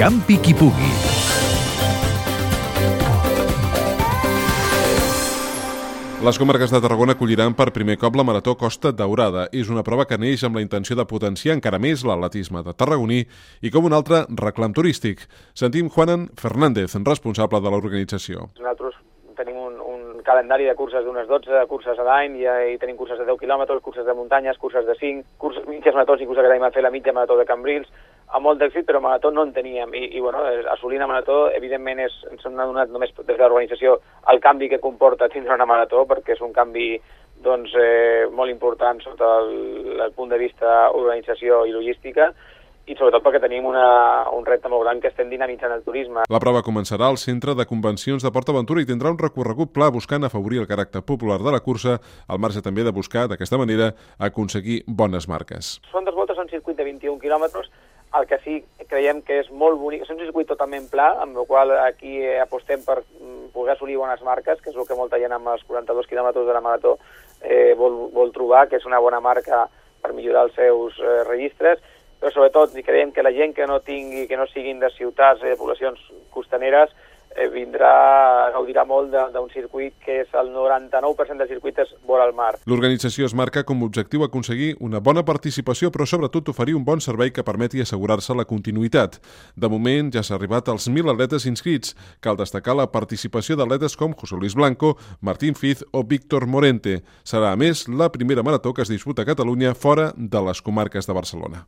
Campi qui pugui. Les comarques de Tarragona acolliran per primer cop la Marató Costa Daurada. És una prova que neix amb la intenció de potenciar encara més l'atletisme de tarragoní i com un altre reclam turístic. Sentim Juanan Fernández, responsable de l'organització. Nosaltres tenim un, un calendari de curses d'unes 12 curses a l'any i, i tenim curses de 10 quilòmetres, curses de muntanyes, curses de 5, curses, mitges maratons, inclús que a fer la mitja marató de Cambrils, amb molt d'èxit, però marató no en teníem. I, i bueno, assolir una marató, evidentment, és, ens hem donat només des de l'organització el canvi que comporta tindre una marató, perquè és un canvi doncs, eh, molt important sota el, el punt de vista organització i logística, i sobretot perquè tenim una, un repte molt gran que estem dinamitzant el turisme. La prova començarà al Centre de Convencions de PortAventura i tindrà un recorregut pla buscant afavorir el caràcter popular de la cursa, al marge també de buscar, d'aquesta manera, aconseguir bones marques. Són dos voltes, un circuit de 21 quilòmetres, el que sí creiem que és molt bonic, és un circuit totalment pla, amb el qual aquí apostem per mm, poder assolir bones marques, que és el que molta gent amb els 42 quilòmetres de la marató eh, vol, vol trobar, que és una bona marca per millorar els seus eh, registres, però sobretot creiem que la gent que no tingui, que no siguin de ciutats, eh, de poblacions costaneres, vindrà, gaudirà molt d'un circuit que és el 99% de circuit és vora al mar. L'organització es marca com a objectiu aconseguir una bona participació, però sobretot oferir un bon servei que permeti assegurar-se la continuïtat. De moment ja s'ha arribat als 1.000 atletes inscrits. Cal destacar la participació d'atletes com José Luis Blanco, Martín Fiz o Víctor Morente. Serà, a més, la primera marató que es disputa a Catalunya fora de les comarques de Barcelona.